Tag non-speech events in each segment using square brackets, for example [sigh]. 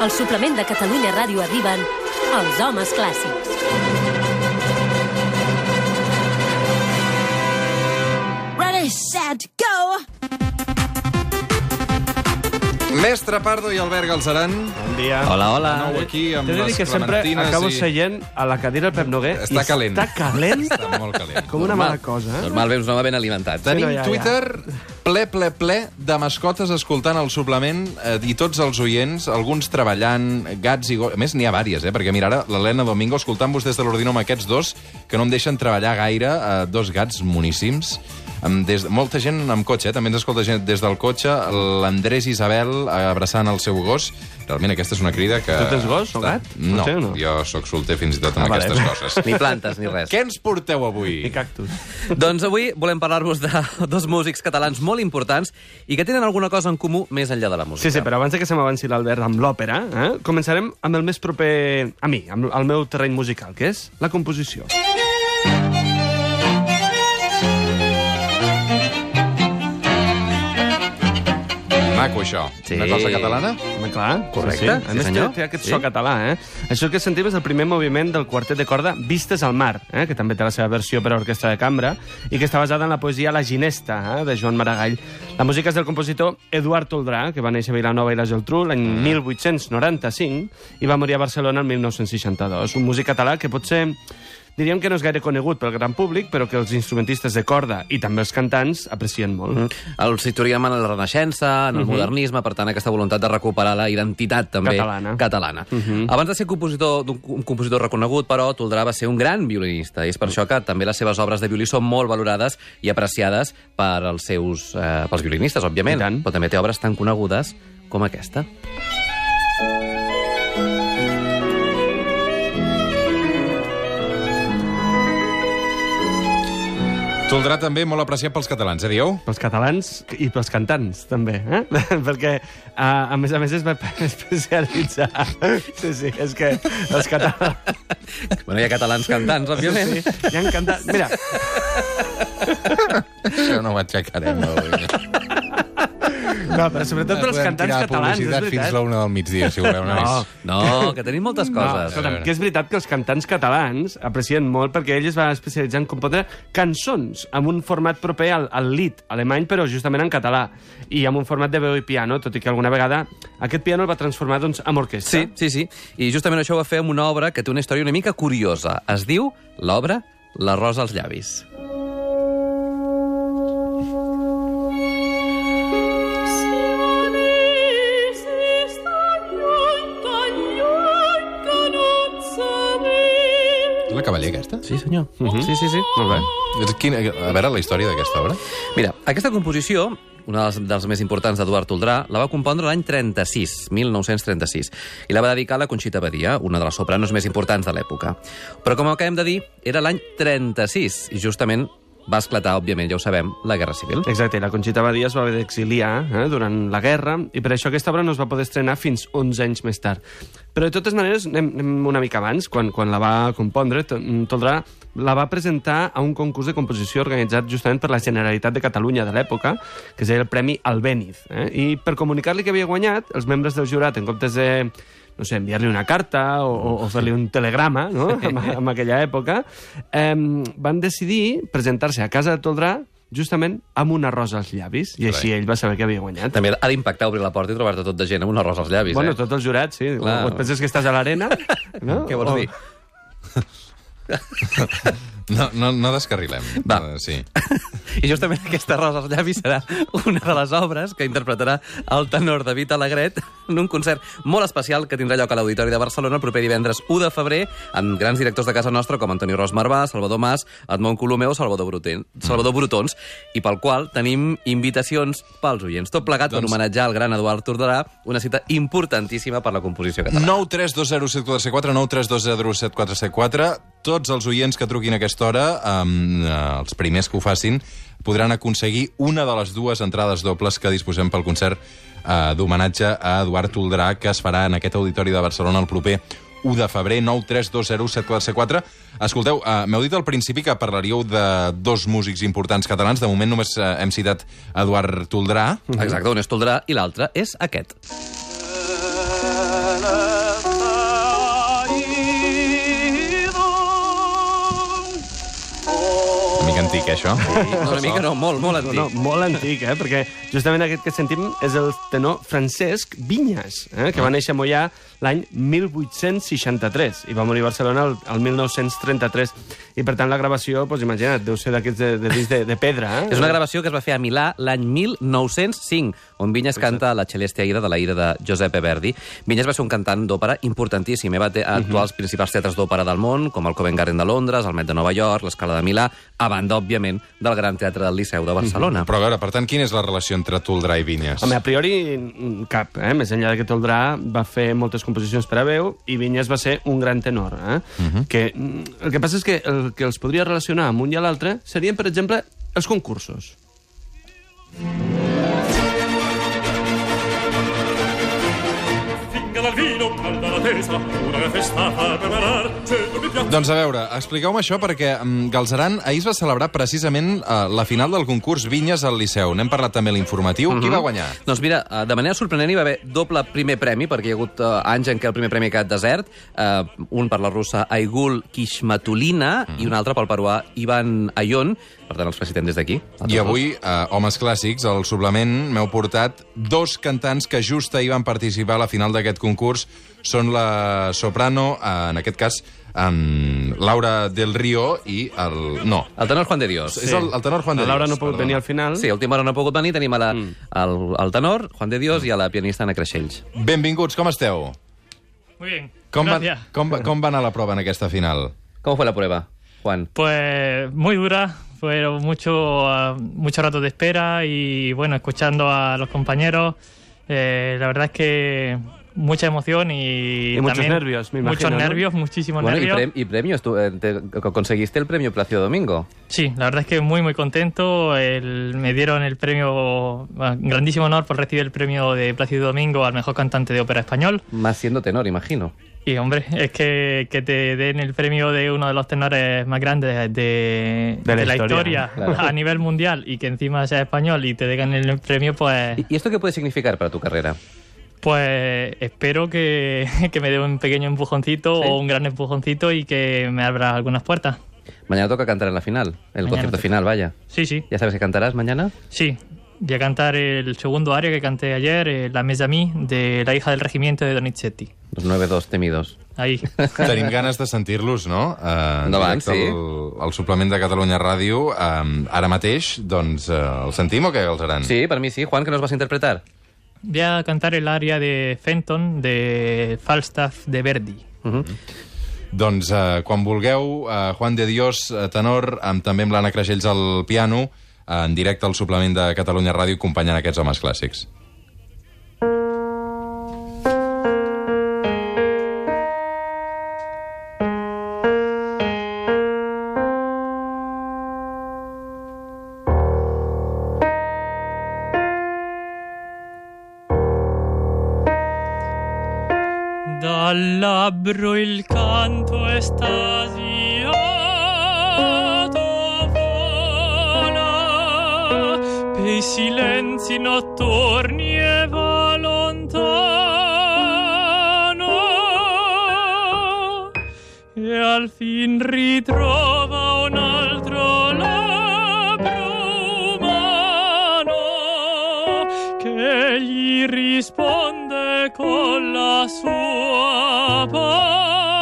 Al suplement de Catalunya Ràdio arriben els homes clàssics. Ready, set, go! Mestre Pardo i Albert Galzeran. Bon dia. Hola, hola. De nou aquí amb T'he de dir les que sempre clementines acabo i- seient a la cadira del Pep Noguer Està i calent. està calent Està molt calent. com una mala cosa. Eh? Normal, veus un home ben alimentat. Tenim no, ja, ja. Twitter ple, ple, ple de mascotes escoltant el suplement eh, i tots els oients, alguns treballant, gats i gos... A més, n'hi ha vàries, eh? Perquè mira, ara l'Helena Domingo escoltant-vos des de l'ordinador amb aquests dos, que no em deixen treballar gaire, eh, dos gats moníssims. Amb des, molta gent amb cotxe, eh? també ens escolta gent des del cotxe, l'Andrés Isabel eh, abraçant el seu gos. Realment aquesta és una crida que... Tu tens gos o gat? No, Potser no? jo sóc solter fins i tot amb Ah, vale. aquestes coses. [laughs] Ni plantes, ni res. Què ens porteu avui? I cactus. Doncs avui volem parlar-vos de dos músics catalans molt importants i que tenen alguna cosa en comú més enllà de la música. Sí, sí, però abans de que se m'avanci l'Albert amb l'òpera, eh, començarem amb el més proper a mi, amb el meu terreny musical, que és la composició. Maco, això. Sí. Una cosa catalana? Clar, Correcte, Sí, sí. sí, A més, senyor. té, té aquest Sí. so català, eh? Això que sentim és el primer moviment del quartet de corda Vistes al mar, eh? que també té la seva versió per a orquestra de cambra, i que està basada en la poesia La Ginesta, eh? de Joan Maragall. La música és del compositor Eduard Toldrà, que va néixer a Vilanova i la Geltrú l'any 1895 i va morir a Barcelona el 1962. Un músic català que potser diríem que no és gaire conegut pel gran públic, però que els instrumentistes de corda i també els cantants aprecien molt. Mm. El situaríem en la Renaixença, en el modernisme, per tant, aquesta voluntat de recuperar la identitat també Catalana. catalana. Abans de ser compositor un compositor reconegut, però, Toldrà va ser un gran violinista, i és per això que també les seves obres de violí són molt valorades i apreciades per als seus, eh, pels violinistes, òbviament, però també té obres tan conegudes com aquesta. Toldrà també molt apreciat pels catalans, eh, dieu? pels catalans i pels cantants, també, eh? [laughs] Perquè, a, a més a més, es va [laughs] especialitzar... Sí, sí, és que els catalans... Bueno, hi ha catalans cantants, òbviament. Sí, hi han cantat... Mira, Això no ho aixecarem avui. No, però sobretot pels Podem cantants catalans, és veritat. fins la una del migdia, si voleu. No, nois. No, que tenim moltes no, coses. escolta'm, que és veritat que els cantants catalans aprecien molt perquè ell es va especialitzar en compondre cançons amb un format proper al, al lit alemany, però justament en català, i amb un format de veu i piano, tot i que alguna vegada aquest piano el va transformar doncs, en orquestra. Sí, sí, sí. I justament això ho va fer amb una obra que té una història una mica curiosa. Es diu l'obra La rosa als llavis. Sí, senyor. Uh -huh. Sí, sí, sí. Molt bé. És quina, a veure la història d'aquesta obra. Mira, aquesta composició, una dels, dels més importants d'Eduard Toldrà, la va compondre l'any 36, 1936, i la va dedicar a la Conxita Badia, una de les sopranos més importants de l'època. Però, com acabem de dir, era l'any 36, i justament va esclatar, òbviament, ja ho sabem, la Guerra Civil. Exacte, la Conxita Badia es va haver d'exiliar eh, durant la guerra, i per això aquesta obra no es va poder estrenar fins 11 anys més tard. Però, de totes maneres, anem, anem una mica abans, quan, quan la va compondre, To- Toldrà la va presentar a un concurs de composició organitzat justament per la Generalitat de Catalunya de l'època, que es deia el Premi Albéniz. Eh? I per comunicar-li que havia guanyat, els membres del jurat, en comptes de no sé, enviar-li una carta o, o, o fer-li un telegrama, no?, en, en aquella època, eh, van decidir presentar-se a casa de Toldrà justament amb una rosa als llavis, i així ell va saber que havia guanyat. També ha d'impactar obrir la porta i trobar-te tot de gent amb una rosa als llavis, Bueno, eh? tots els jurats, sí. Clar. O et penses que estàs a l'arena, [laughs] no? Què vols o, dir? [laughs] No, no, no descarrilem. Va. Uh, sí. [laughs] I justament aquesta rosa als llavis serà una de les obres que interpretarà el tenor David Alegret en un concert molt especial que tindrà lloc a l'Auditori de Barcelona el proper divendres 1 de febrer amb grans directors de casa nostra com Antoni Ros Marvà, Salvador Mas, Edmond Colomeu o Salvador, Bruten, Salvador Brutons i pel qual tenim invitacions pels oients. Tot plegat doncs... per homenatjar al gran Eduard Tordrà, una cita importantíssima per la composició catalana. 9320744, 9320744. Tots els oients que truquin a aquesta hora, um, els primers que ho facin, podran aconseguir una de les dues entrades dobles que disposem pel concert uh, d'homenatge a Eduard Toldrà, que es farà en aquest auditori de Barcelona el proper 1 de febrer, 9320744. Escolteu, uh, m'heu dit al principi que parlaríeu de dos músics importants catalans. De moment només uh, hem citat Eduard Toldrà. Exacte, un és Toldrà i l'altre és aquest. Antic, eh, això. No, una mica no, molt, molt antic. No, no, molt antic, eh? perquè justament aquest que sentim és el tenor Francesc Vinyes, eh? que va néixer a Mollà l'any 1863 i va morir a Barcelona el, el 1933. I per tant la gravació, doncs, imagina't, deu ser d'aquests de, de, de, de pedra. Eh? És una gravació que es va fer a Milà l'any 1905, on Vinyes canta la Celeste Aida de la ira de Giuseppe Verdi. Vinyes va ser un cantant d'òpera importantíssim. eh? Va te- actuar als principals teatres d'òpera del món, com el Covent Garden de Londres, el Met de Nova York, l'Escala de Milà, a banda, òbviament, del Gran Teatre del Liceu de Barcelona. Però a veure, per tant, quina és la relació entre Toldrà i Vinyes? Home, a priori, cap. Eh? Més enllà de que Toldrà va fer moltes composicions per a veu i Vinyes va ser un gran tenor. Eh? que, mm, el que passa és que el que els podria relacionar amb un i a l'altre serien, per exemple, els concursos. Doncs a veure, expliqueu-me això perquè um, Galzeran ahir es va celebrar precisament uh, la final del concurs Vinyes al Liceu. N'hem parlat també l'informatiu. Qui va guanyar? Doncs mira, eh, de manera sorprenent hi va haver doble primer premi, perquè hi ha hagut uh, anys en què el primer premi ha quedat desert, un per la russa Aigul Kishmatulina mm. i un altre pel peruà Ivan Ayon. Per tant, els felicitem des d'aquí. I avui, uh, Homes Clàssics, al suplement m'heu portat dos cantants que just ahir van participar a la final d'aquest concurs. Són la soprano, uh, en aquest cas, um, Laura del Río i el... No, El tenor Juan de Dios. és el, el tenor Juan de La Laura Dios, no ha pogut perdona. venir al final. Sí, a última hora no ha pogut venir, tenim a la, mm. el, el tenor, Juan de Dios, i a la pianista Ana Creixells. Benvinguts, com esteu? Muy bien, Com va, gracias. com, va, com va anar la prova en aquesta final? Com fue la prueba, Juan? Pues muy dura, fueron mucho, ah, mucho rato de espera y bueno, escuchando a los compañeros, eh, la verdad es que mucha emoción y, Y muchos nervios, me Muchos imagino, ¿no? nervios, muchísimos Bueno, y, nervios. pre- y premios, tú, eh, te- conseguiste el premio Plácido Domingo. Sí, la verdad es que muy muy contento. El- me dieron el premio, bueno, grandísimo honor por recibir el premio de Plácido Domingo al mejor cantante de ópera español. Más siendo tenor, imagino. Y hombre, es que, que te den el premio de uno de los tenores más grandes de, De la de la historia, historia, claro. a nivel mundial y que encima sea español y te den el premio, pues, ¿Y, y esto qué puede significar para tu carrera? Pues espero que, [laughs] que me dé un pequeño empujoncito Sí. o un gran empujoncito y que me abra algunas puertas. Mañana toca cantar en la final, el Mañana concierto toca. final, vaya. Sí, sí, ¿Ya sabes que cantarás mañana? sí. Voy a cantar el segundo aria que canté ayer, eh, La Mesa Mi, de La hija del regimiento de Donizetti. Los 9-2 temidos. Ahí. [laughs] Tenim ganes de sentir-los, no? Uh, Endavant, sí. El, el suplement de Catalunya Ràdio. Um, ara mateix, doncs, uh, el sentim o què, Galzeran? Sí, para mí sí. Juan, ¿qué nos vas a interpretar? Voy a cantar el aria de Fenton de Falstaff de Verdi. Ujú. Doncs uh, quan vulgueu, uh, Juan de Dios, uh, tenor, amb, també amb l'Anna Creixells al piano, uh, en directe al suplement de Catalunya Ràdio, acompanyant aquests homes clàssics. Dal labbro il canto estasiato vola pei silenzi notturni e va lontano e al fin ritrova con la sua parola.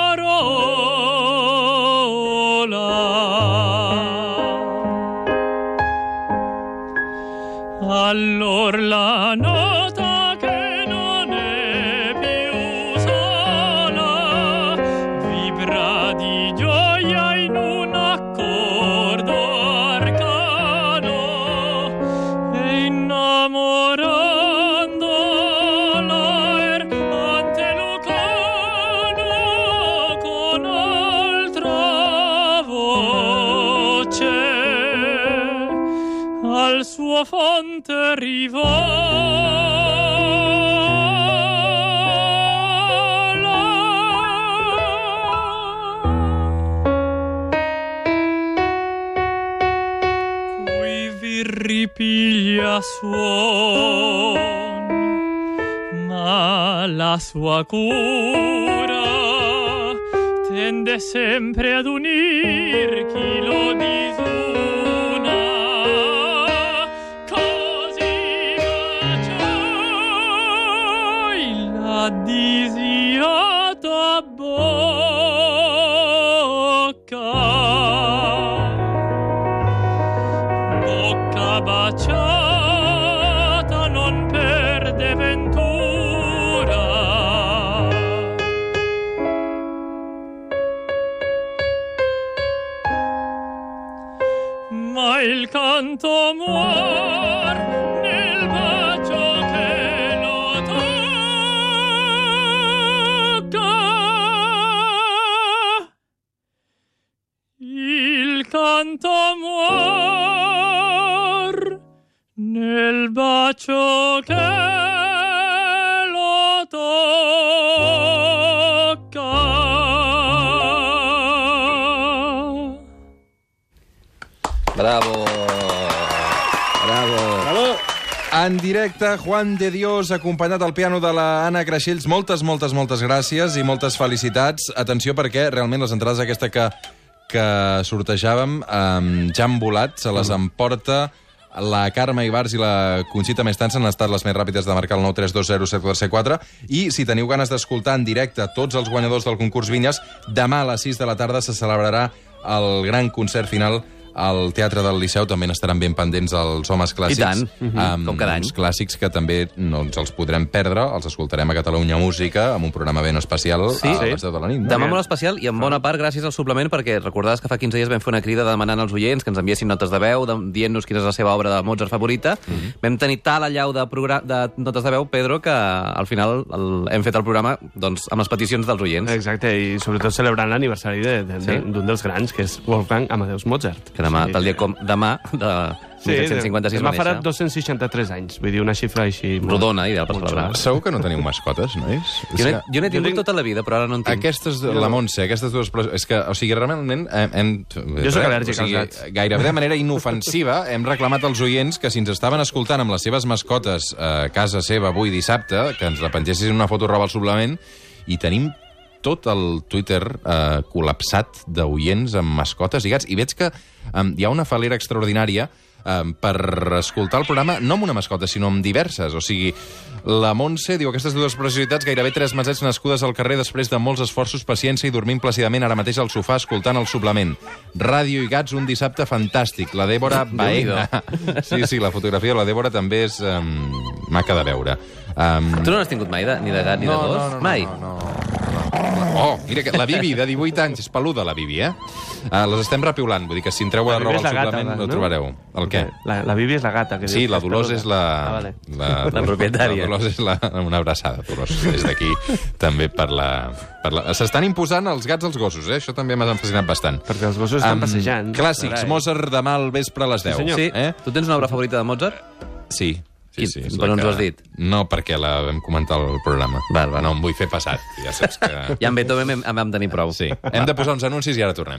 Allor la nota che non è più sola vibra di gioia in ripiglia suon ma la sua cura tende sempre ad unir chi lo disura ama el canto amor. Bravo! Bravo! En directe, Juan de Dios, acompanyat al piano de la Anna Creixells. Moltes, moltes, moltes gràcies i moltes felicitats. Atenció, perquè realment les entrades aquesta que, que sortejàvem um, ja han volat, se les emporta la Carme Ibars i la Conxita Mestança han estat les més ràpides de marcar el 9320744 i si teniu ganes d'escoltar en directe tots els guanyadors del concurs Vinyes, demà a les 6 de la tarda se celebrarà el gran concert final al Teatre del Liceu també n'estaran ben pendents els homes clàssics. I tant, mhm, Amb com cada any. clàssics que també no ens els podrem perdre, els escoltarem a Catalunya Música amb un programa ben especial Sí, a sí. les 10 de la nit. Demà molt especial i en bona part gràcies al suplement perquè recordaves que fa 15 dies vam fer una crida demanant als oients que ens enviessin notes de veu, de, dient-nos quina és la seva obra de Mozart favorita. Vam tenir tal allau de, de notes de veu, Pedro, que al final el, hem fet el programa doncs, amb les peticions dels oients. Exacte, i sobretot celebrant l'aniversari de- de- Sí. d'un dels grans, que és Wolfgang Amadeus Mozart. Que demà, tal dia com demà, de Sí, 1756 demà farà néixer. 263 anys, vull dir, una xifra així... molt- Rodona, ideal per celebrar. Segur que no teniu mascotes, nois? És Jo n'he, jo tingut tinc- tota la vida, però ara no en tinc. Aquestes, la Montse, aquestes dues... És que, o sigui, realment hem... hem Jo sóc al·lèrgic als gats. Gairebé de manera inofensiva hem reclamat als oients que si ens estaven escoltant amb les seves mascotes a casa seva avui dissabte, que ens la pengessin una foto roba al suplement, i tenim tot el Twitter eh, col·lapsat d'oients amb mascotes i gats. I veig que eh, hi ha una falera extraordinària eh, per escoltar el programa no amb una mascota, sinó amb diverses. O sigui, la Montse diu aquestes dues preciositats, gairebé tres masets nascudes al carrer després de molts esforços, paciència i dormint plàcidament ara mateix al sofà escoltant el suplement. Ràdio i gats, un dissabte fantàstic. La Dèbora [laughs] Baena. Sí, sí, la fotografia de la Dèbora també és um, maca de veure. Um, Tu no n'has tingut mai, de, ni de gat ni de gos? mai? no, no, no. Oh, mira, que la Bibi, de 18 anys, és peluda, la Bibi, eh? Uh, les estem repiulant, vull dir que si entreu a La roba al la gata, suplement no? no trobareu. El què? La, la Bibi és la gata. Que Sí, la Dolors és la... Ah, vale. [laughs] La propietària. La Dolors és la... Una abraçada, Dolors, des d'aquí, també per la... Per la... S'estan imposant els gats als gossos, eh? Això també m'ha fascinat bastant. Perquè els gossos estan Am, passejant. Clàssics. Mozart demà al vespre a les 10. senyor. Sí. Eh? Tu tens una obra favorita de Mozart? Sí. Sí, sí, és Quin- per la on ens que- ho has dit? No, perquè la vam comentar al programa. Val, val. No em vull fer passat, ja saps que... [laughs] Ja en Beethoven en vam tenir prou. Sí. Hem de posar uns anuncis i ara tornem.